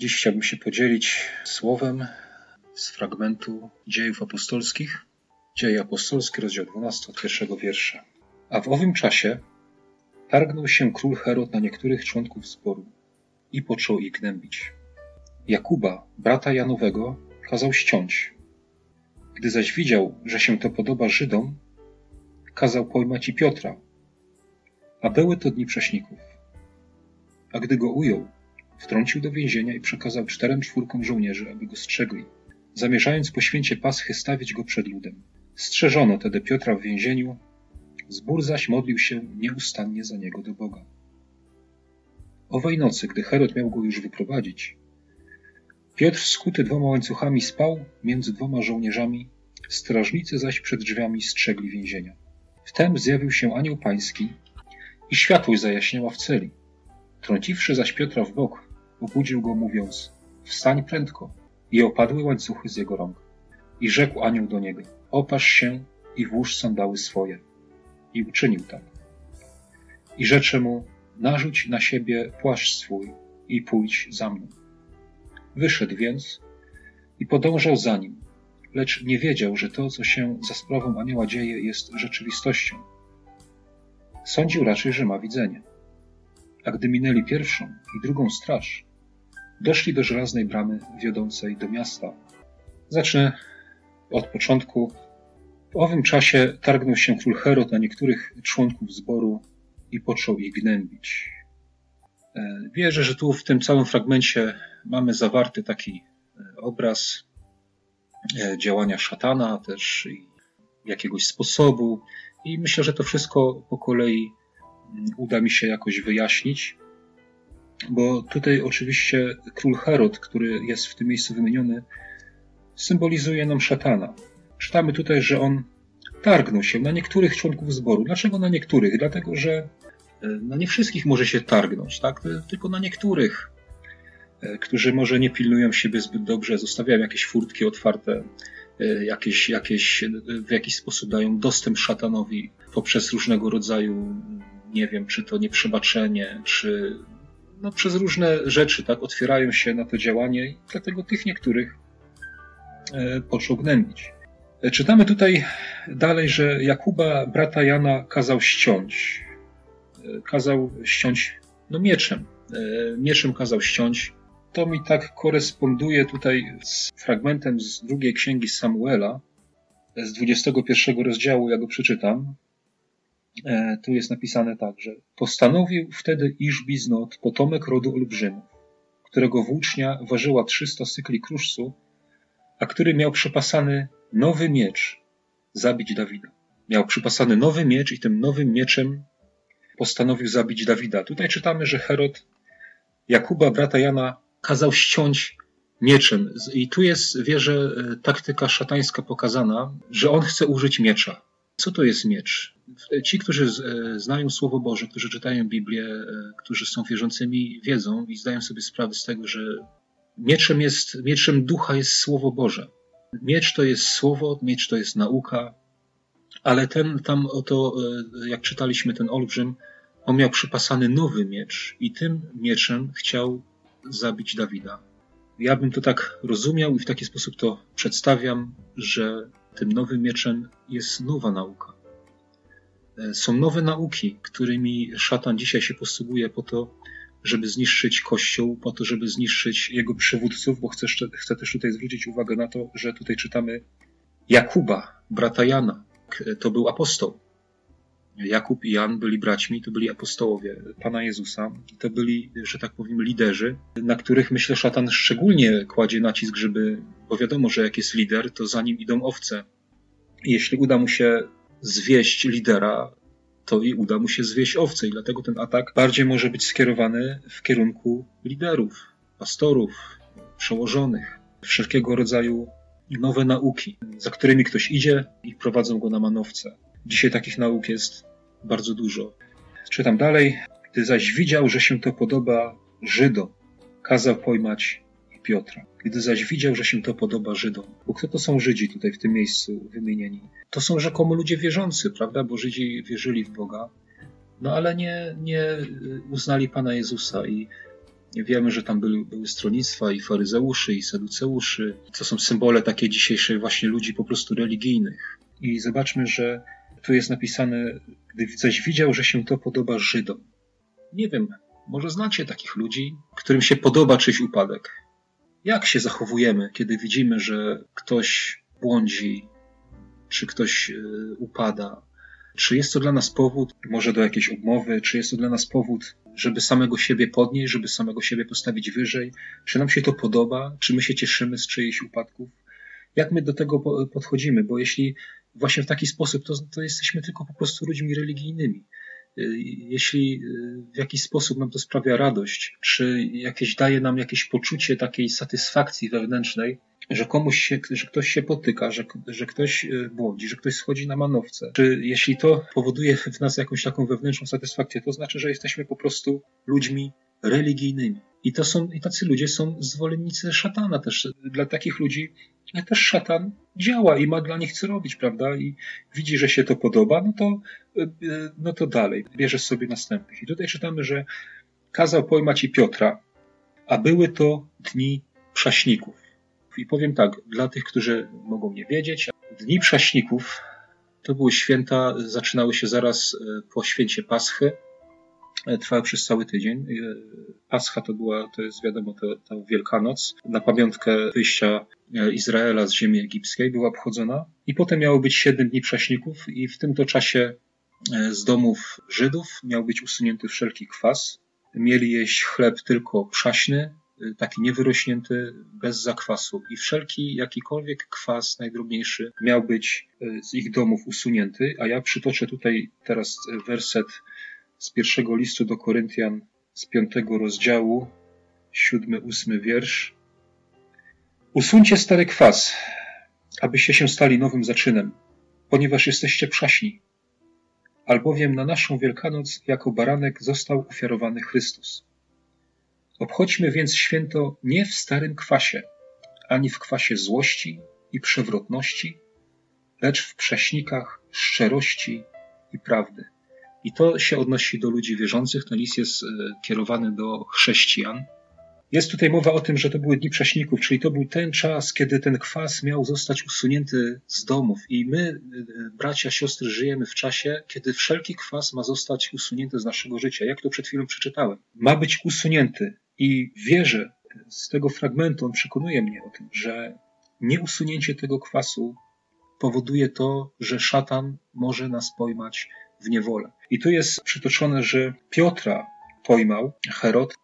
Dziś chciałbym się podzielić słowem z fragmentu dziejów apostolskich. Dzieje apostolskie, rozdział 12, od pierwszego wiersza. A w owym czasie targnął się król Herod na niektórych członków zboru i począł ich gnębić. Jakuba, brata Janowego, kazał ściąć. Gdy zaś widział, że się to podoba Żydom, kazał pojmać i Piotra. A były to dni prześników. A gdy go ujął, wtrącił do więzienia i przekazał czterem czwórkom żołnierzy, aby go strzegli, zamierzając po święcie Paschy stawić go przed ludem. Strzeżono tedy Piotra w więzieniu, zbór zaś modlił się nieustannie za niego do Boga. Owej nocy, gdy Herod miał go już wyprowadzić, Piotr skuty dwoma łańcuchami spał między dwoma żołnierzami, strażnicy zaś przed drzwiami strzegli więzienia. Wtem zjawił się anioł pański i światłość zajaśniała w celi. Trąciwszy zaś Piotra w bok, obudził go mówiąc, wstań prędko i opadły łańcuchy z jego rąk. I rzekł anioł do niego, opasz się i włóż sandały swoje. I uczynił tak. I rzecze mu, narzuć na siebie płaszcz swój i pójdź za mną. Wyszedł więc i podążał za nim, lecz nie wiedział, że to, co się za sprawą anioła dzieje, jest rzeczywistością. Sądził raczej, że ma widzenie. A gdy minęli pierwszą i drugą straż, doszli do żelaznej bramy wiodącej do miasta. Zacznę od początku. W owym czasie targnął się król Herod na niektórych członków zboru i począł ich gnębić. E, wierzę, że tu w tym całym fragmencie mamy zawarty taki e, obraz e, działania szatana, też jakiegoś sposobu, i myślę, że to wszystko po kolei uda mi się jakoś wyjaśnić, bo tutaj oczywiście król Herod, który jest w tym miejscu wymieniony, symbolizuje nam szatana. Czytamy tutaj, że on targnął się na niektórych członków zboru. Dlaczego na niektórych? Dlatego, że na nie wszystkich może się targnąć, tak? tylko na niektórych, e, którzy może nie pilnują siebie zbyt dobrze, zostawiają jakieś furtki otwarte, e, jakieś, jakieś, w jakiś sposób dają dostęp szatanowi poprzez różnego rodzaju, nie wiem, czy to nieprzebaczenie, czy no, przez różne rzeczy, tak, otwierają się na to działanie i dlatego tych niektórych e, począł gnębić. Czytamy tutaj dalej, że Jakuba, brata Jana, kazał ściąć kazał ściąć no mieczem. E, mieczem kazał ściąć. To mi tak koresponduje tutaj z fragmentem z drugiej księgi Samuela, z 21 rozdziału, ja go przeczytam. E, tu jest napisane tak, że postanowił wtedy Iżbiznot, potomek rodu olbrzymów, którego włócznia ważyła 300 cykli kruszcu, a który miał przypasany nowy miecz zabić Dawida. Miał przypasany nowy miecz i tym nowym mieczem postanowił zabić Dawida. Tutaj czytamy, że Herod Jakuba, brata Jana, kazał ściąć mieczem. I tu jest, wierzę, e, taktyka szatańska pokazana, że on chce użyć miecza. Co to jest miecz? Ci, którzy e, znają Słowo Boże, którzy czytają Biblię, e, którzy są wierzącymi, wiedzą i zdają sobie sprawę z tego, że mieczem, jest, mieczem ducha jest Słowo Boże. Miecz to jest słowo, miecz to jest nauka, ale ten tam oto, jak czytaliśmy ten olbrzym, on miał przypasany nowy miecz i tym mieczem chciał zabić Dawida. Ja bym to tak rozumiał i w taki sposób to przedstawiam, że tym nowym mieczem jest nowa nauka. E, są nowe nauki, którymi szatan dzisiaj się posługuje po to, żeby zniszczyć Kościół, po to, żeby zniszczyć jego przywódców, bo chcę, chcę też tutaj zwrócić uwagę na to, że tutaj czytamy Jakuba, brata Jana. To był apostoł. Jakub i Jan byli braćmi, to byli apostołowie Pana Jezusa. To byli, że tak powiem, liderzy, na których myślę szatan szczególnie kładzie nacisk, żeby, bo wiadomo, że jak jest lider, to za nim idą owce. Jeśli uda mu się zwieść lidera, to i uda mu się zwieść owce i dlatego ten atak bardziej może być skierowany w kierunku liderów, pastorów, przełożonych, wszelkiego rodzaju nowe nauki, za którymi ktoś idzie i prowadzą go na manowce. Dzisiaj takich nauk jest bardzo dużo. Czytam dalej. Gdy zaś widział, że się to podoba Żydom, kazał pojmać Piotra. Gdy zaś widział, że się to podoba Żydom, bo kto to są Żydzi tutaj w tym miejscu wymienieni? To są rzekomo ludzie wierzący, prawda? Bo Żydzi wierzyli w Boga, no ale nie, nie uznali Pana Jezusa i Wiemy, że tam były, były stronnictwa i faryzeuszy, i saduceuszy. To są symbole takie dzisiejszej właśnie ludzi po prostu religijnych. I zobaczmy, że tu jest napisane, gdy coś widział, że się to podoba Żydom. Nie wiem, może znacie takich ludzi, którym się podoba czyjś upadek. Jak się zachowujemy, kiedy widzimy, że ktoś błądzi, czy ktoś e, upada? Czy jest to dla nas powód, może do jakiejś odmowy, czy jest to dla nas powód, żeby samego siebie podnieść, żeby samego siebie postawić wyżej? Czy nam się to podoba? Czy my się cieszymy z czyichś upadków? Jak my do tego podchodzimy? Bo jeśli właśnie w taki sposób, to, to jesteśmy tylko po prostu ludźmi religijnymi. Y, jeśli y, w jakiś sposób nam to sprawia radość, czy jakieś daje nam jakieś poczucie takiej satysfakcji wewnętrznej, że komuś się, że ktoś się potyka, że, że ktoś y, błądzi, że ktoś schodzi na manowce, czy jeśli to powoduje w nas jakąś taką wewnętrzną satysfakcję, to znaczy, że jesteśmy po prostu ludźmi religijnymi. I to są, i tacy ludzie są zwolennicy szatana też. Dla takich ludzi też szatan działa i ma dla nich co robić, prawda? I widzi, że się to podoba, no to, e, no to dalej, bierze sobie następnych. I tutaj czytamy, że kazał pojmać i Piotra, a były to dni prześników. I powiem tak, dla tych, którzy mogą nie wiedzieć, dni prześników to były święta, zaczynały się zaraz e, po święcie Paschy, E, trwały przez cały tydzień. E, Pascha to była, to jest wiadomo, to, to Wielkanoc. Na pamiątkę wyjścia e, Izraela z ziemi egipskiej była obchodzona. I potem miało być siedem dni prześników i w tym to czasie z domów Żydów miał być usunięty wszelki kwas. Mieli jeść chleb tylko przaśny, taki niewyrośnięty, bez zakwasu. I wszelki, jakikolwiek kwas najdrobniejszy miał być z ich domów usunięty. A ja przytoczę tutaj teraz werset z pierwszego listu do Koryntian z piątego rozdziału, siódmy, ósmy wiersz. Usuńcie stary kwas, abyście się stali nowym zaczynem, ponieważ jesteście przaśni. Albowiem na naszą Wielkanoc jako baranek został ofiarowany Chrystus. Obchodźmy więc święto nie w starym kwasie, ani w kwasie złości i przewrotności, lecz w prześnikach szczerości i prawdy. I to się odnosi do ludzi wierzących. Ten list jest e, kierowany do chrześcijan. Jest tutaj mowa o tym, że to były dni prześników, czyli to był ten czas, kiedy ten kwas miał zostać usunięty z domów. I my, e, bracia, siostry, żyjemy w czasie, kiedy wszelki kwas ma zostać usunięty z naszego życia. Jak to przed chwilą przeczytałem. Ma być usunięty. I wierzę, z tego fragmentu on przekonuje mnie o tym, że nieusunięcie tego kwasu powoduje to, że szatan może nas pojmać w niewolę. I tu jest przytoczone, że Piotra pojmał Herod.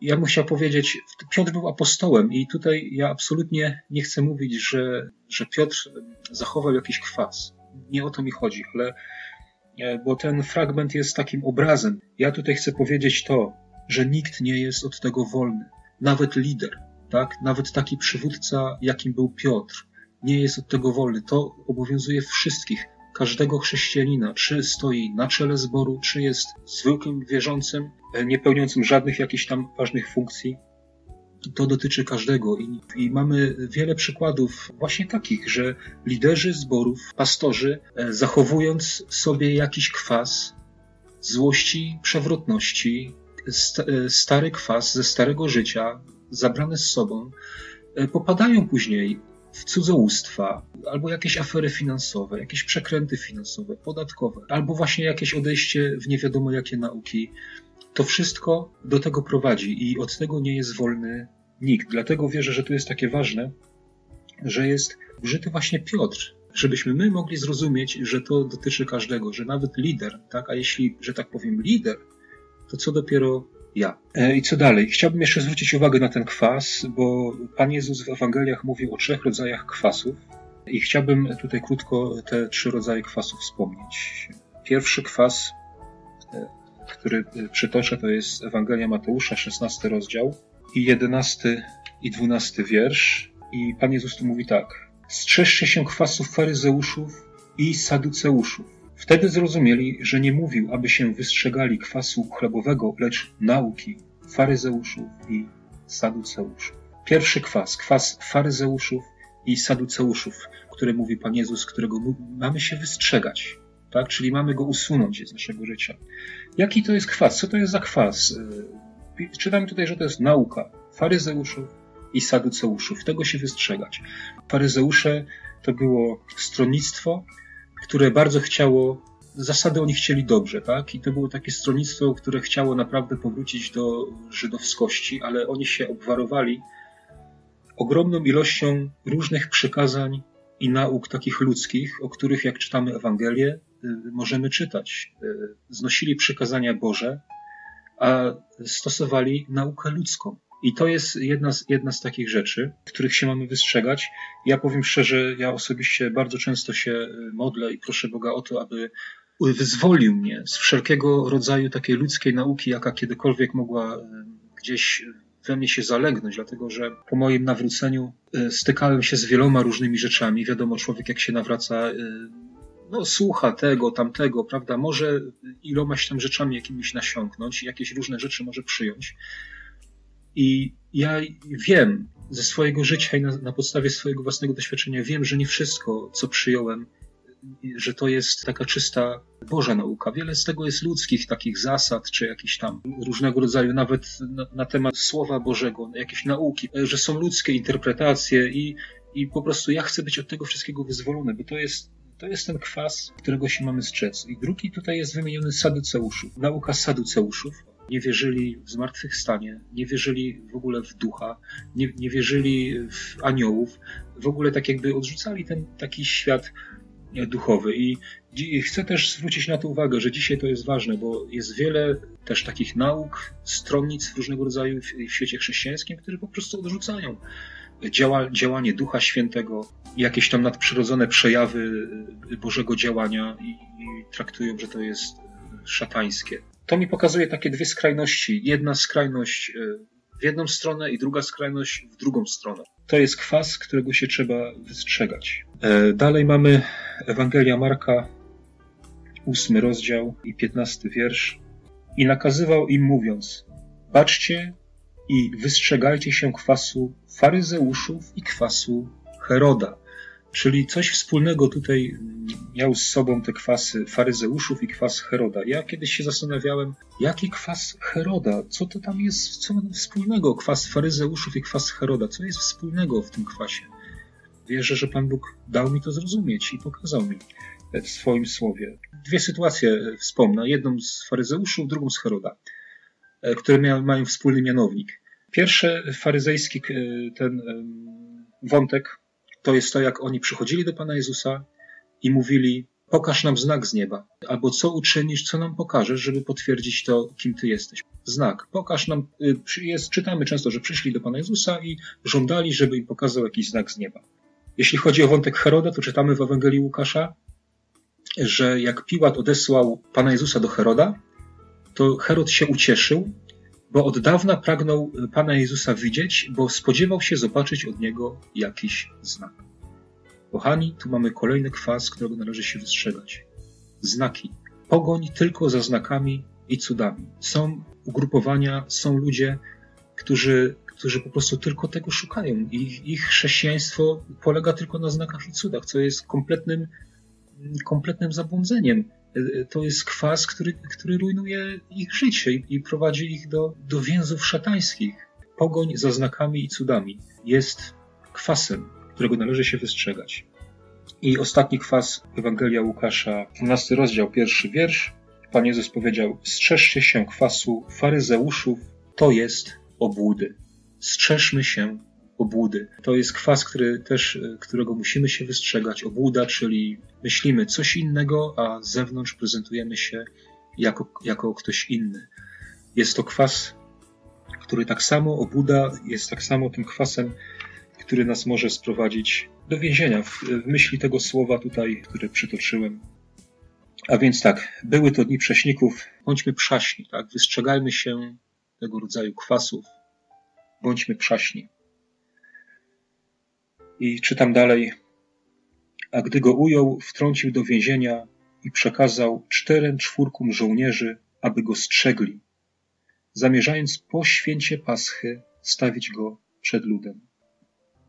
Ja chciał powiedzieć, Piotr był apostołem i tutaj ja absolutnie nie chcę mówić, że, że Piotr zachował jakiś kwas. Nie o to mi chodzi, ale e, bo ten fragment jest takim obrazem. Ja tutaj chcę powiedzieć to, że nikt nie jest od tego wolny. Nawet lider, tak? Nawet taki przywódca, jakim był Piotr, nie jest od tego wolny. To obowiązuje wszystkich każdego chrześcijanina, czy stoi na czele zboru, czy jest zwykłym wierzącym, e, nie pełniącym żadnych jakichś tam ważnych funkcji. To dotyczy każdego I, i mamy wiele przykładów właśnie takich, że liderzy zborów, pastorzy, e, zachowując sobie jakiś kwas złości, przewrotności, e, stary kwas ze starego życia, zabrane z sobą, popadają później w cudzołóstwa, albo jakieś afery finansowe, jakieś przekręty finansowe, podatkowe, albo właśnie jakieś odejście w nie wiadomo jakie nauki. To wszystko do tego prowadzi i od tego nie jest wolny nikt. Dlatego wierzę, że tu jest takie ważne, że jest użyty właśnie Piotr, żebyśmy my mogli zrozumieć, że to dotyczy każdego, że nawet lider, tak? A jeśli, że tak powiem, lider, to co dopiero ja. E, I co dalej? Chciałbym jeszcze zwrócić uwagę na ten kwas, bo Pan Jezus w Ewangeliach mówił o trzech rodzajach kwasów i chciałbym tutaj krótko te trzy rodzaje kwasów wspomnieć. Pierwszy kwas, e, który przytoczę, to jest Ewangelia Mateusza, 16 rozdział i 11 i 12 wiersz. I Pan Jezus tu mówi tak. Strzeżcie się kwasów faryzeuszów i saduceuszów Wtedy zrozumieli, że nie mówił, aby się wystrzegali kwasu chlebowego, lecz nauki faryzeuszów i saduceuszów. Pierwszy kwas, kwas faryzeuszów i saduceuszów, który mówi Pan Jezus, którego mamy się wystrzegać, tak? czyli mamy go usunąć z naszego życia. Jaki to jest kwas? Co to jest za kwas? czytamy tutaj, że to jest nauka faryzeuszów i saduceuszów. Tego się wystrzegać. Faryzeusze to było stronnictwo, które bardzo chciało, zasady oni chcieli dobrze, tak? I to było takie stronnictwo, które chciało naprawdę powrócić do żydowskości, ale oni się obwarowali ogromną ilością różnych przekazań i nauk takich ludzkich, o których jak czytamy Ewangelię, y, możemy czytać. Y, znosili przykazania Boże, a stosowali naukę ludzką. I to jest jedna z, jedna z takich rzeczy, których się mamy wystrzegać. Ja powiem szczerze, ja osobiście bardzo często się y, modlę i proszę Boga o to, aby wyzwolił mnie z wszelkiego rodzaju takiej ludzkiej nauki, jaka kiedykolwiek mogła gdzieś we mnie się zalegnąć, dlatego że po moim nawróceniu y, stykałem się z wieloma różnymi rzeczami. Wiadomo, człowiek jak się nawraca, y, no słucha tego, tamtego, prawda, może ilomaś tam rzeczami jakimiś nasiąknąć, jakieś różne rzeczy może przyjąć. I ja wiem ze swojego życia i na, na podstawie swojego własnego doświadczenia, wiem, że nie wszystko, co przyjąłem, że to jest taka czysta Boża nauka. Wiele z tego jest ludzkich takich zasad, czy jakichś tam różnego rodzaju, nawet na, na temat Słowa Bożego, jakieś nauki, że są ludzkie interpretacje i, i po prostu ja chcę być od tego wszystkiego wyzwolony, bo to jest to jest ten kwas, którego się mamy strzec. I drugi tutaj jest wymieniony saduceuszów. Nauka saduceuszów. Nie wierzyli w zmartwychwstanie, nie wierzyli w ogóle w ducha, nie, nie wierzyli w aniołów. W ogóle tak jakby odrzucali ten taki świat duchowy. I, I chcę też zwrócić na to uwagę, że dzisiaj to jest ważne, bo jest wiele też takich nauk, stronnic różnego rodzaju w, w świecie chrześcijańskim, które po prostu odrzucają działa, działanie Ducha Świętego, jakieś tam nadprzyrodzone przejawy Bożego działania i, i traktują, że to jest szatańskie. To mi pokazuje takie dwie skrajności. Jedna skrajność e, w jedną stronę i druga skrajność w drugą stronę. To jest kwas, którego się trzeba wystrzegać. E, dalej mamy Ewangelia Marka, ósmy rozdział i piętnasty wiersz. I nakazywał im mówiąc, baczcie i wystrzegajcie się kwasu faryzeuszów i kwasu Heroda. Czyli coś wspólnego tutaj miał z sobą te kwasy faryzeuszów i kwas Heroda. Ja kiedyś się zastanawiałem, jaki kwas Heroda, co to tam jest, co wspólnego, kwas faryzeuszów i kwas Heroda, co jest wspólnego w tym kwasie. Wierzę, że Pan Bóg dał mi to zrozumieć i pokazał mi w swoim słowie. Dwie sytuacje wspomnę, jedną z faryzeuszów, drugą z Heroda, e, które mają wspólny mianownik. Pierwszy faryzejski e, ten wątek to jest to, jak oni przychodzili do Pana Jezusa i mówili: Pokaż nam znak z nieba, albo co uczynisz, co nam pokażesz, żeby potwierdzić to, kim Ty jesteś. Znak. Pokaż nam. Y, jest, czytamy często, że przyszli do Pana Jezusa i żądali, żeby im pokazał jakiś znak z nieba. Jeśli chodzi o wątek Heroda, to czytamy w Ewangelii Łukasza, że jak Piłat odesłał Pana Jezusa do Heroda, to Herod się ucieszył, bo od dawna pragnął Pana Jezusa widzieć, bo spodziewał się zobaczyć od Niego jakiś znak. Kochani, tu mamy kolejny kwas, którego należy się wystrzegać. Znaki. Pogoń tylko za znakami i cudami. Są ugrupowania, są ludzie, którzy, którzy po prostu tylko tego szukają. Ich, ich chrześcijaństwo polega tylko na znakach i cudach, co jest kompletnym, kompletnym zabłądzeniem. To jest kwas, który, który rujnuje ich życie i, i prowadzi ich do, do więzów szatańskich. Pogoń za znakami i cudami jest kwasem, którego należy się wystrzegać. I ostatni kwas Ewangelia Łukasza, 12 rozdział, pierwszy wiersz. Pan Jezus powiedział: Strzeżcie się kwasu faryzeuszów, to jest obłudy. Strzeżmy się obłudy. To jest kwas, który też, którego musimy się wystrzegać. Obłuda, czyli myślimy coś innego, a z zewnątrz prezentujemy się jako, jako ktoś inny. Jest to kwas, który tak samo, obłuda jest tak samo tym kwasem, który nas może sprowadzić do więzienia, w, w myśli tego słowa tutaj, które przytoczyłem. A więc tak, były to dni prześników, bądźmy przaśni, tak? Wystrzegajmy się tego rodzaju kwasów, bądźmy przaśni. I czytam dalej. A gdy go ujął, wtrącił do więzienia i przekazał czterem czwórkom żołnierzy, aby go strzegli, zamierzając po święcie Paschy stawić go przed ludem.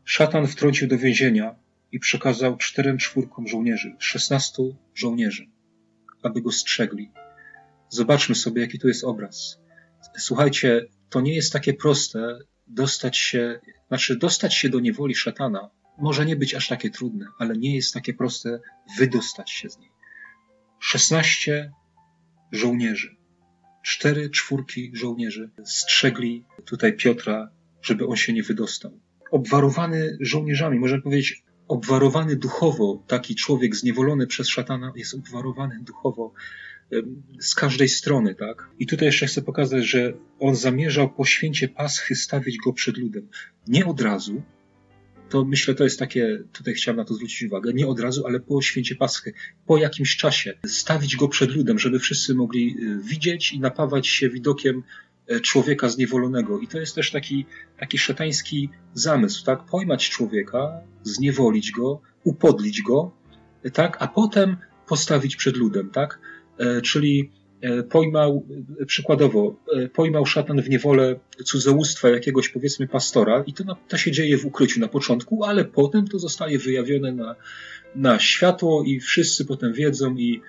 Szatan wtrącił do więzienia i przekazał czterem czwórkom żołnierzy, szesnastu żołnierzy, aby go strzegli. Zobaczmy sobie, jaki to jest obraz. Słuchajcie, to nie jest takie proste dostać się, znaczy dostać się do niewoli szatana może nie być aż takie trudne, ale nie jest takie proste wydostać się z niej. 16 żołnierzy, cztery czwórki żołnierzy strzegli tutaj Piotra, żeby on się nie wydostał. Obwarowany żołnierzami, można powiedzieć, obwarowany duchowo, taki człowiek zniewolony przez szatana jest obwarowany duchowo z każdej strony, tak? I tutaj jeszcze chcę pokazać, że on zamierzał po święcie Paschy stawić go przed ludem. Nie od razu, to myślę, to jest takie, tutaj chciałem na to zwrócić uwagę, nie od razu, ale po święcie Paschy, po jakimś czasie, stawić go przed ludem, żeby wszyscy mogli y, widzieć i napawać się widokiem e, człowieka zniewolonego. I to jest też taki, taki szatański zamysł, tak? Pojmać człowieka, zniewolić go, upodlić go, tak? A potem postawić przed ludem, tak? E, czyli pojmał, e, przykładowo, pojmał szatan w niewolę cudzołóstwa jakiegoś powiedzmy pastora i to, to się dzieje w ukryciu na początku, ale potem to zostaje wyjawione na, na światło i wszyscy potem wiedzą i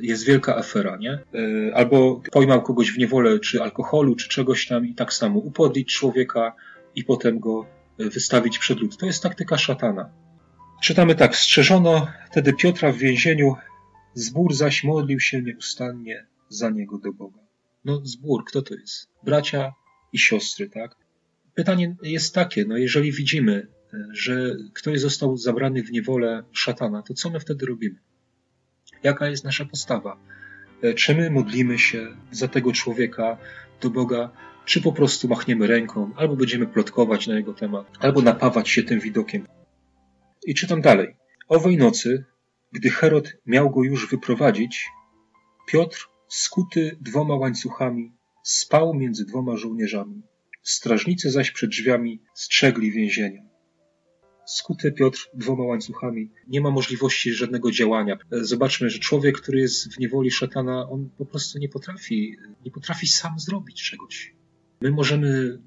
jest wielka afera, nie? Albo pojmał kogoś w niewolę czy alkoholu, czy czegoś tam i tak samo upodlić człowieka i potem go wystawić przed lud. To jest taktyka szatana. Czytamy tak, strzeżono wtedy Piotra w więzieniu Zbór zaś modlił się nieustannie za niego do Boga. No, zbór, kto to jest? Bracia i siostry, tak? Pytanie jest takie, no jeżeli widzimy, e, że ktoś został zabrany w niewolę szatana, to co my wtedy robimy? Jaka jest nasza postawa? E, czy my modlimy się za tego człowieka do Boga, czy po prostu machniemy ręką, albo będziemy plotkować na jego temat, albo napawać się tym widokiem. I czytam dalej. Owej nocy gdy Herod miał go już wyprowadzić, Piotr, skuty dwoma łańcuchami, spał między dwoma żołnierzami. Strażnicy zaś przed drzwiami strzegli więzienia. Skuty Piotr dwoma łańcuchami, nie ma możliwości żadnego działania. Zobaczmy, że człowiek, który jest w niewoli szatana, on po prostu nie potrafi, nie potrafi sam zrobić czegoś. My możemy y,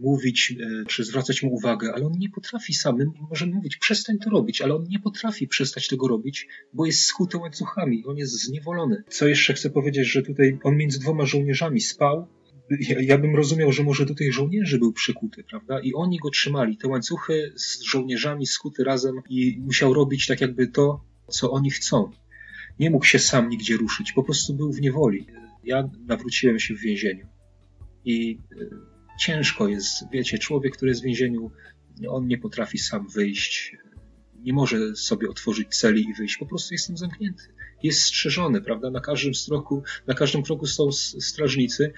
mówić y, czy zwracać mu uwagę, ale on nie potrafi sam. My możemy mówić, przestań to robić, ale on nie potrafi przestać tego robić, bo jest skuty łańcuchami, on jest zniewolony. Co jeszcze chcę powiedzieć, że tutaj on między dwoma żołnierzami spał. Ja, ja bym rozumiał, że może do tych żołnierzy był przykuty, prawda? I oni go trzymali, te łańcuchy z żołnierzami skuty razem i musiał robić tak jakby to, co oni chcą. Nie mógł się sam nigdzie ruszyć, po prostu był w niewoli. Ja nawróciłem się w więzieniu i y, ciężko jest, wiecie, człowiek, który jest w więzieniu, on nie potrafi sam wyjść, nie może sobie otworzyć celi i wyjść, po prostu jest tam zamknięty. Jest strzeżony, prawda? Na każdym stroku, na każdym kroku są strażnicy.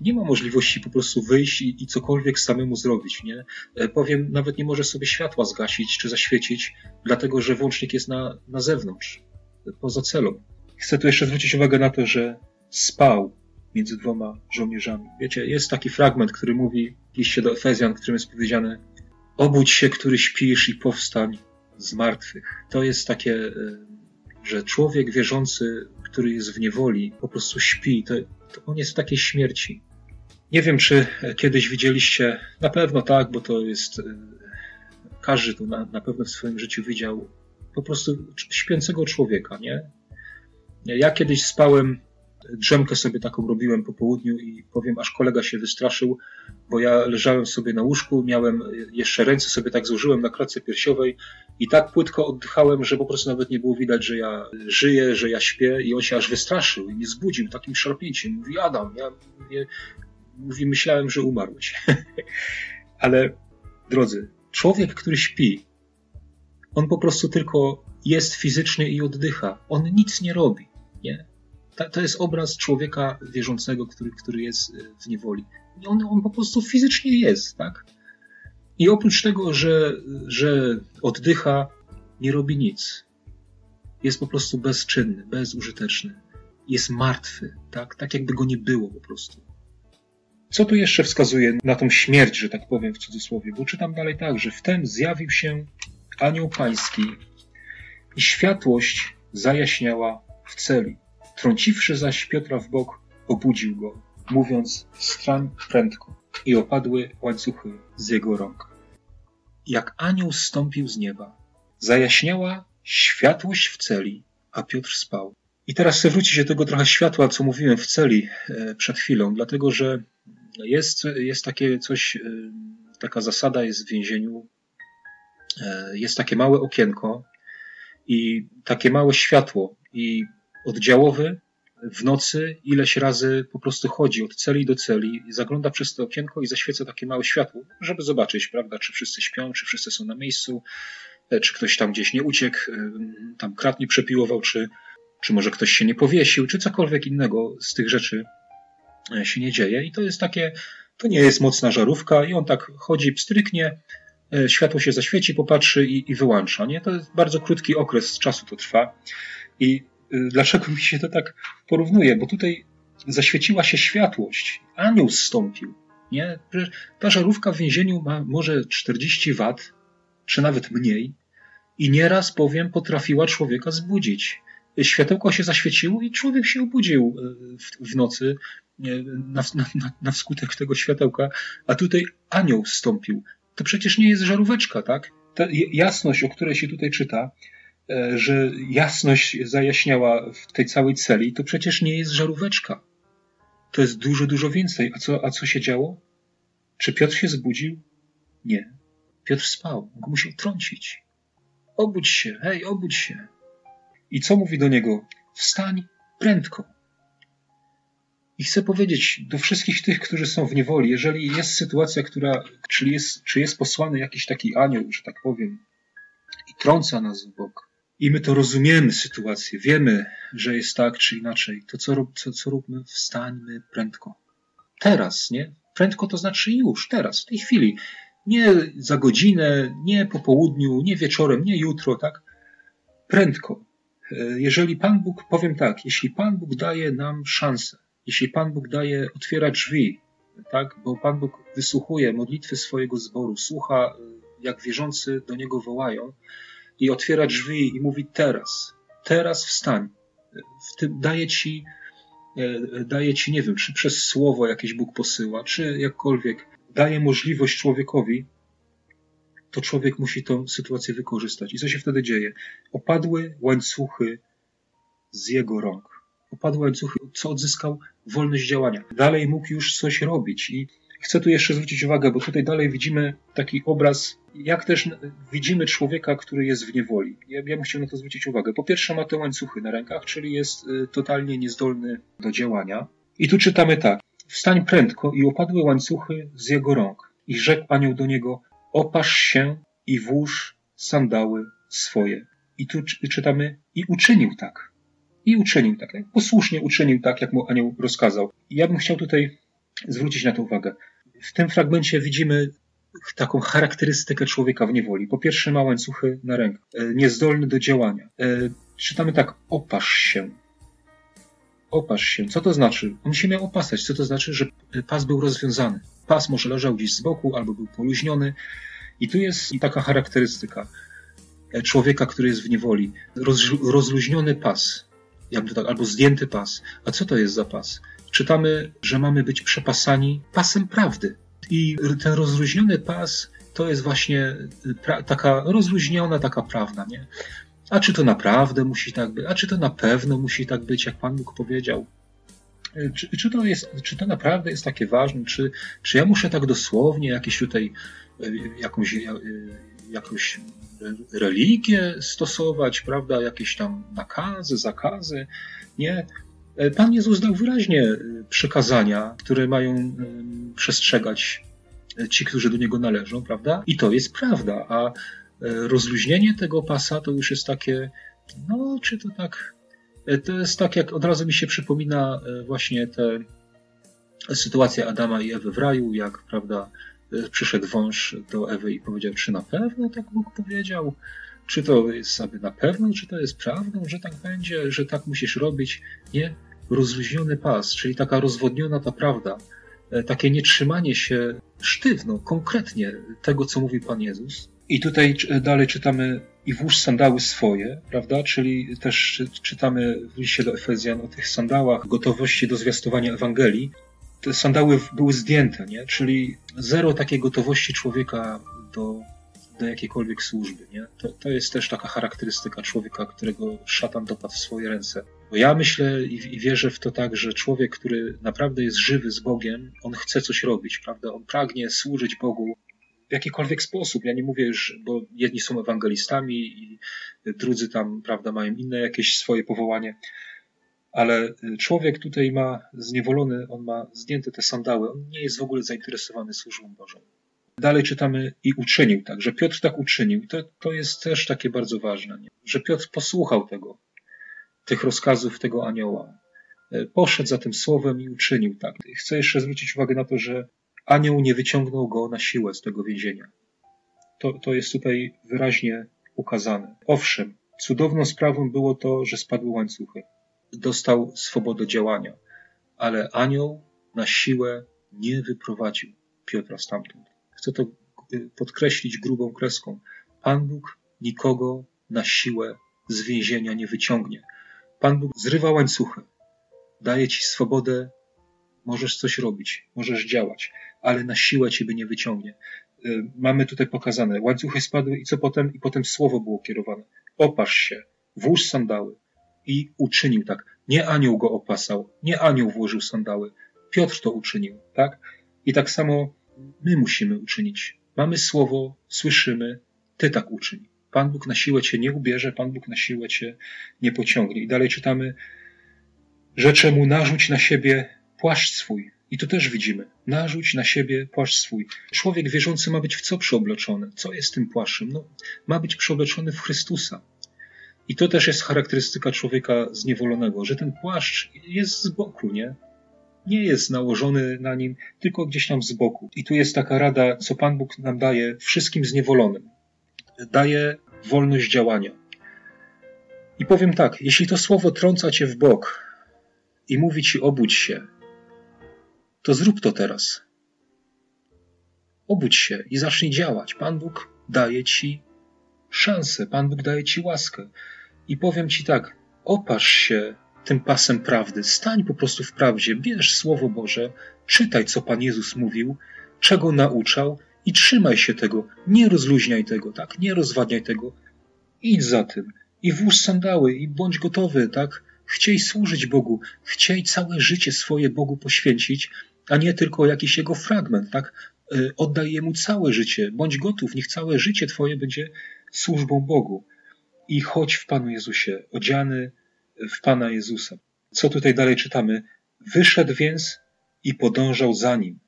Nie ma możliwości po prostu wyjść i, i cokolwiek samemu zrobić, nie? E, powiem, nawet nie może sobie światła zgasić czy zaświecić, dlatego że włącznik jest na, na zewnątrz, poza celą. Chcę tu jeszcze zwrócić uwagę na to, że spał między dwoma żołnierzami. Wiecie, jest taki fragment, który mówi w liście do Efezjan, w którym jest powiedziane obudź się, który śpisz i powstań z martwych. To jest takie, e, że człowiek wierzący, który jest w niewoli, po prostu śpi. To, to on jest w takiej śmierci. Nie wiem, czy kiedyś widzieliście, na pewno tak, bo to jest, e, każdy tu na, na pewno w swoim życiu widział po prostu śpiącego człowieka, nie? Ja kiedyś spałem drzemkę sobie taką robiłem po południu i powiem, aż kolega się wystraszył, bo ja leżałem sobie na łóżku, miałem jeszcze ręce sobie tak złożyłem na klatce piersiowej i tak płytko oddychałem, że po prostu nawet nie było widać, że ja żyję, że ja śpię i on się aż wystraszył i mnie zbudził takim szarpnięciem. Mówi, Adam, ja mówię, mówi, myślałem, że umarłeś. Ale drodzy, człowiek, który śpi, on po prostu tylko jest fizycznie i oddycha. On nic nie robi. Nie? To jest obraz człowieka wierzącego, który, który jest e, w niewoli. I on, on po prostu fizycznie jest, tak? I oprócz tego, że, że oddycha, nie robi nic. Jest po prostu bezczynny, bezużyteczny. Jest martwy, tak? Tak jakby go nie było po prostu. Co tu jeszcze wskazuje na tą śmierć, że tak powiem w cudzysłowie? Bo czytam dalej tak, że wtem zjawił się anioł pański i światłość zajaśniała w celi. Trąciwszy zaś Piotra w bok, obudził go, mówiąc, strań prędko. I opadły łańcuchy z jego rąk. Jak anioł zstąpił z nieba, zajaśniała światłość w celi, a Piotr spał. I teraz chcę wrócić do tego trochę światła, co mówiłem w celi e, przed chwilą, dlatego że Jest, jest takie coś, taka zasada jest w więzieniu, jest takie małe okienko i takie małe światło i oddziałowy w nocy ileś razy po prostu chodzi od celi do celi, zagląda przez to okienko i zaświeca takie małe światło, żeby zobaczyć, prawda, czy wszyscy śpią, czy wszyscy są na miejscu, e, czy ktoś tam gdzieś nie uciekł, e, tam krat nie przepiłował, czy, czy może ktoś się nie powiesił, czy cokolwiek innego z tych rzeczy e, się nie dzieje. I to jest takie, to nie jest mocna żarówka i on tak chodzi pstryknie, światło się zaświeci, popatrzy i, i wyłącza. Nie? To jest bardzo krótki okres czasu to trwa. I dlaczego mi się to tak porównuje? Bo tutaj zaświeciła się światłość, anioł zstąpił. Nie? Ta żarówka w więzieniu ma może 40 wat, czy nawet mniej, i nieraz, powiem, potrafiła człowieka zbudzić. Światełko się zaświeciło i człowiek się obudził y, w, w nocy y, na, na, na wskutek tego światełka, a tutaj anioł zstąpił. To przecież nie jest żaróweczka, tak? Ta jasność, o której się tutaj czyta, że jasność zajaśniała w tej całej celi, to przecież nie jest żaróweczka. To jest dużo, dużo więcej. A co, a co się działo? Czy Piotr się zbudził? Nie. Piotr spał. Musiał trącić. Obudź się, hej, obudź się. I co mówi do niego? Wstań prędko. I chcę powiedzieć do wszystkich tych, którzy są w niewoli, jeżeli jest sytuacja, która, czyli jest, czy jest posłany jakiś taki anioł, że tak powiem, i trąca nas w bok, i my to rozumiemy sytuację, wiemy, że jest tak czy inaczej, to co, co, co róbmy? Wstańmy prędko. Teraz, nie? Prędko to znaczy już, teraz, w tej chwili. Nie za godzinę, nie po południu, nie wieczorem, nie jutro, tak? Prędko. E, jeżeli Pan Bóg, powiem tak, jeśli Pan Bóg daje nam szansę, jeśli Pan Bóg daje, otwiera drzwi, tak? Bo Pan Bóg wysłuchuje modlitwy swojego zboru, słucha, e, jak wierzący do Niego wołają, i otwiera drzwi i mówi teraz, teraz wstań. W tym daje ci, e, daje ci, nie wiem, czy przez słowo jakieś Bóg posyła, czy jakkolwiek daje możliwość człowiekowi, to człowiek musi tę sytuację wykorzystać. I co się wtedy dzieje? Opadły łańcuchy z jego rąk. Opadły łańcuchy, co odzyskał wolność działania. Dalej mógł już coś robić i Chcę tu jeszcze zwrócić uwagę, bo tutaj dalej widzimy taki obraz, jak też widzimy człowieka, który jest w niewoli. Ja, ja bym chciał na to zwrócić uwagę. Po pierwsze ma te łańcuchy na rękach, czyli jest y, totalnie niezdolny do działania. I tu czytamy tak. Wstań prędko i opadły łańcuchy z jego rąk. I rzekł anioł do niego, opasz się i włóż sandały swoje. I tu czytamy, i uczynił tak. I uczynił tak. Posłusznie uczynił tak, jak mu anioł rozkazał. I ja bym chciał tutaj zwrócić na to uwagę. W tym fragmencie widzimy taką charakterystykę człowieka w niewoli. Po pierwsze ma łańcuchy na rękach, e, niezdolny do działania. E, czytamy tak, opasz się. Opasz się. Co to znaczy? On się miał opasać. Co to znaczy? Że pas był rozwiązany. Pas może leżał gdzieś z boku, albo był poluźniony. I tu jest taka charakterystyka e, człowieka, który jest w niewoli. Roz, rozluźniony pas, jakby tak, albo zdjęty pas. A co to jest za pas? Czytamy, że mamy być przepasani pasem prawdy. I ten rozluźniony pas to jest właśnie taka rozluźniona, taka prawda, nie? A czy to naprawdę musi tak być? A czy to na pewno musi tak być, jak Pan Bóg powiedział? Czy, czy, to, jest, czy to naprawdę jest takie ważne? Czy, czy ja muszę tak dosłownie jakieś tutaj e, jakąś, jakąś religię stosować, prawda? Jakieś tam nakazy, zakazy? Nie. E, Pan Jezus dał wyraźnie e, przykazania, które mają e, przestrzegać ci, którzy do Niego należą, prawda? I to jest prawda, a rozluźnienie tego pasa to już jest takie, no, czy to tak, to jest tak, jak od razu mi się przypomina właśnie te sytuacja Adama i Ewy w raju, jak, prawda, przyszedł wąż do Ewy i powiedział, czy na pewno tak Bóg powiedział, czy to jest sobie na pewno, czy to jest prawdą, że tak będzie, że tak musisz robić. Nie, rozluźniony pas, czyli taka rozwodniona ta prawda, e, takie nietrzymanie się sztywno, konkretnie tego, co mówi Pan Jezus. I tutaj dalej czytamy i włóż sandały swoje, prawda? Czyli też czytamy w liście do Efezjan o tych sandałach, gotowości do zwiastowania Ewangelii. Te sandały były zdjęte, nie? Czyli zero takiej gotowości człowieka do, do jakiejkolwiek służby, nie? To, to jest też taka charakterystyka człowieka, którego szatan dopadł w swoje ręce Bo ja myślę i, wierzę w to tak, że człowiek, który naprawdę jest żywy z Bogiem, on chce coś robić, prawda? On pragnie służyć Bogu w jakikolwiek sposób. Ja nie mówię już, bo jedni są ewangelistami i drudzy tam, prawda, mają inne jakieś swoje powołanie, ale człowiek tutaj ma zniewolony, on ma zdjęte te sandały, on nie jest w ogóle zainteresowany służbą Bożą. Dalej czytamy i uczynił tak, że Piotr tak uczynił. I to, to jest też takie bardzo ważne, nie? że Piotr posłuchał tego, tych rozkazów tego anioła. E, poszedł za tym słowem i uczynił tak. Chcę jeszcze zwrócić uwagę na to, że anioł nie wyciągnął go na siłę z tego więzienia. To, to jest tutaj wyraźnie ukazane. Owszem, cudowną sprawą było to, że spadły łańcuchy. Dostał swobodę działania, ale anioł na siłę nie wyprowadził Piotra stamtąd. Chcę to y, podkreślić grubą kreską. Pan Bóg nikogo na siłę z więzienia nie wyciągnie. Pan Bóg zrywa łańcuchy, daje ci swobodę, możesz coś robić, możesz działać, ale na siłę ciebie nie wyciągnie. Y, mamy tutaj pokazane, łańcuchy spadły i co potem? I potem słowo było kierowane. Opasz się, włóż sandały. I uczynił tak. Nie anioł go opasał, nie anioł włożył sandały. Piotr to uczynił, tak? I tak samo my musimy uczynić. Mamy słowo, słyszymy, ty tak uczyń. Pan Bóg na siłę cię nie ubierze, Pan Bóg na siłę cię nie pociągnie. I dalej czytamy, rzecze mu narzuć na siebie płaszcz swój. I tu też widzimy, narzuć na siebie płaszcz swój. Człowiek wierzący ma być w co przeobleczony? Co jest tym płaszczem? No, ma być przeobleczony w Chrystusa. I to też jest charakterystyka człowieka zniewolonego, że ten płaszcz jest z boku, nie? Nie jest nałożony na nim, tylko gdzieś tam z boku. I tu jest taka rada, co Pan Bóg nam daje wszystkim zniewolonym. Daje wolność działania. I powiem tak, jeśli to słowo trąca cię w bok i mówi ci obudź się, to zrób to teraz. Obudź się i zacznij działać. Pan Bóg daje ci szansę, Pan Bóg daje ci łaskę. I powiem ci tak, opasz się tym pasem prawdy, stań po prostu w prawdzie, bierz Słowo Boże, czytaj, co Pan Jezus mówił, czego nauczał i trzymaj się tego, nie rozluźniaj tego, tak, nie rozwadniaj tego, idź za tym. I włóż sandały i bądź gotowy, tak, chciej służyć Bogu, chciej całe życie swoje Bogu poświęcić, a nie tylko jakiś jego fragment, tak, y, oddaj Jemu całe życie, bądź gotów, niech całe życie Twoje będzie służbą Bogu. I chodź w Panu Jezusie, odziany w Pana Jezusa. Co tutaj dalej czytamy? Wyszedł więc i podążał za nim,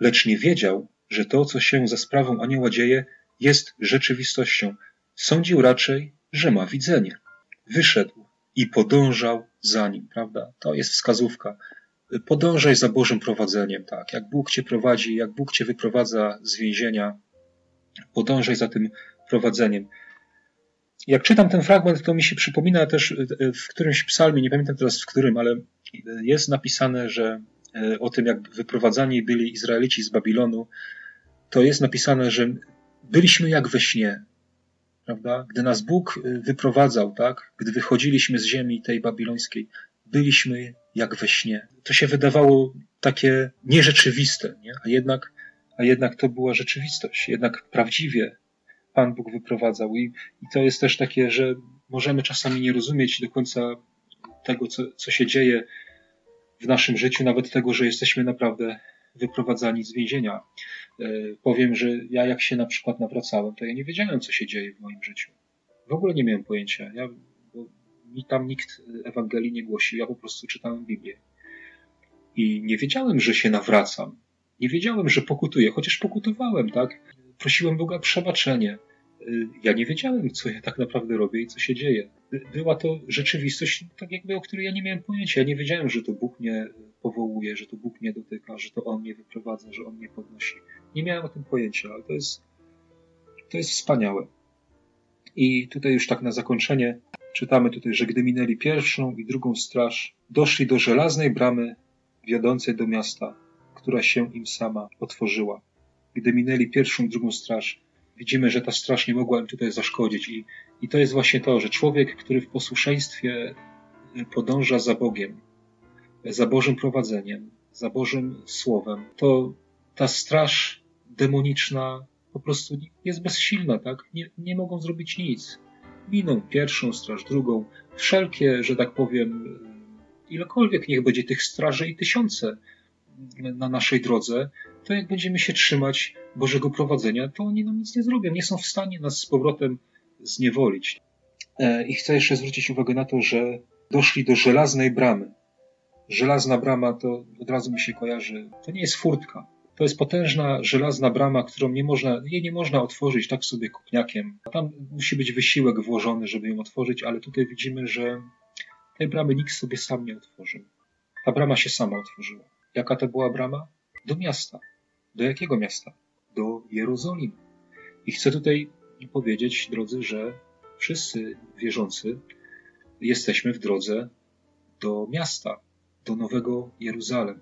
lecz nie wiedział, że to, co się za sprawą anioła dzieje, jest rzeczywistością. Sądził raczej, że ma widzenie. Wyszedł i podążał za nim, prawda? To jest wskazówka. Podążaj za Bożym prowadzeniem, tak? Jak Bóg cię prowadzi, jak Bóg cię wyprowadza z więzienia, podążaj za tym prowadzeniem. Jak czytam ten fragment, to mi się przypomina też w którymś psalmie, nie pamiętam teraz w którym, ale jest napisane, że e, o tym, jak wyprowadzani byli Izraelici z Babilonu, to jest napisane, że byliśmy jak we śnie, prawda? Gdy nas Bóg e, wyprowadzał, tak? Gdy wychodziliśmy z ziemi tej babilońskiej, byliśmy jak we śnie. To się wydawało takie nierzeczywiste, nie? A jednak, a jednak to była rzeczywistość. Jednak prawdziwie Pan Bóg wyprowadzał. I, I to jest też takie, że możemy czasami nie rozumieć do końca tego, co, co się dzieje w naszym życiu, nawet tego, że jesteśmy naprawdę wyprowadzani z więzienia. E, powiem, że ja jak się na przykład nawracałem, to ja nie wiedziałem, co się dzieje w moim życiu. W ogóle nie miałem pojęcia. Ja, mi tam nikt Ewangelii nie głosił, ja po prostu czytałem Biblię. I nie wiedziałem, że się nawracam. Nie wiedziałem, że pokutuję, chociaż pokutowałem, tak? prosiłem Boga o przebaczenie. Y, ja nie wiedziałem, co ja tak naprawdę robię i co się dzieje. Była to rzeczywistość, tak jakby, o której ja nie miałem pojęcia. Ja nie wiedziałem, że to Bóg mnie powołuje, że to Bóg mnie dotyka, że to On mnie wyprowadza, że On mnie podnosi. Nie miałem o tym pojęcia, ale to jest, to jest wspaniałe. I tutaj już tak na zakończenie czytamy tutaj, że gdy minęli pierwszą i drugą straż, doszli do żelaznej bramy wiodącej do miasta, która się im sama otworzyła gdy minęli pierwszą, drugą straż, widzimy, że ta straż nie mogła im tutaj zaszkodzić. I, I to jest właśnie to, że człowiek, który w posłuszeństwie podąża za Bogiem, za Bożym prowadzeniem, za Bożym Słowem, to ta straż demoniczna po prostu jest bezsilna, tak? Nie, nie mogą zrobić nic. Miną pierwszą straż, drugą, wszelkie, że tak powiem, ilekolwiek niech będzie tych straży i tysiące na naszej drodze, to jak będziemy się trzymać Bożego prowadzenia, to oni nam nic nie zrobią. Nie są w stanie nas z powrotem zniewolić. E, I chcę jeszcze zwrócić uwagę na to, że doszli do żelaznej bramy. Żelazna brama to od razu mi się kojarzy, to nie jest furtka. To jest potężna żelazna brama, którą nie można, jej nie można otworzyć tak sobie kopniakiem. Tam musi być wysiłek włożony, żeby ją otworzyć, ale tutaj widzimy, że tej bramy nikt sobie sam nie otworzył. Ta brama się sama otworzyła. Jaka to była brama? Do miasta. Do jakiego miasta? Do Jerozolimy. I chcę tutaj powiedzieć, drodzy, że wszyscy wierzący jesteśmy w drodze do miasta, do Nowego Jeruzalem.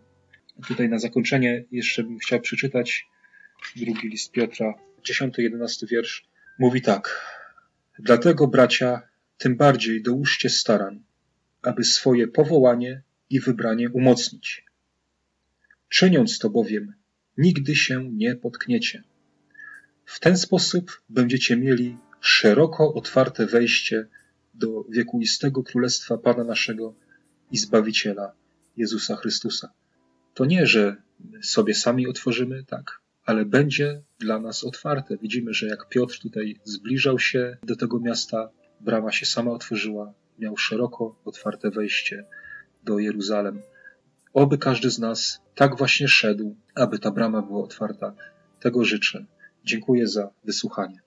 Tutaj na zakończenie jeszcze bym chciał przeczytać drugi list Piotra, 10-11 wiersz. Mówi tak. Dlatego, bracia, tym bardziej dołóżcie starań, aby swoje powołanie i wybranie umocnić. Czyniąc to bowiem, nigdy się nie potkniecie. W ten sposób będziecie mieli szeroko otwarte wejście do wiekuistego królestwa Pana naszego i Zbawiciela Jezusa Chrystusa. To nie, że sobie sami otworzymy, tak, ale będzie dla nas otwarte. Widzimy, że jak Piotr tutaj zbliżał się do tego miasta, brama się sama otworzyła, miał szeroko otwarte wejście do Jeruzalem. Oby każdy z nas tak właśnie szedł, aby ta brama była otwarta. Tego życzę. Dziękuję za wysłuchanie.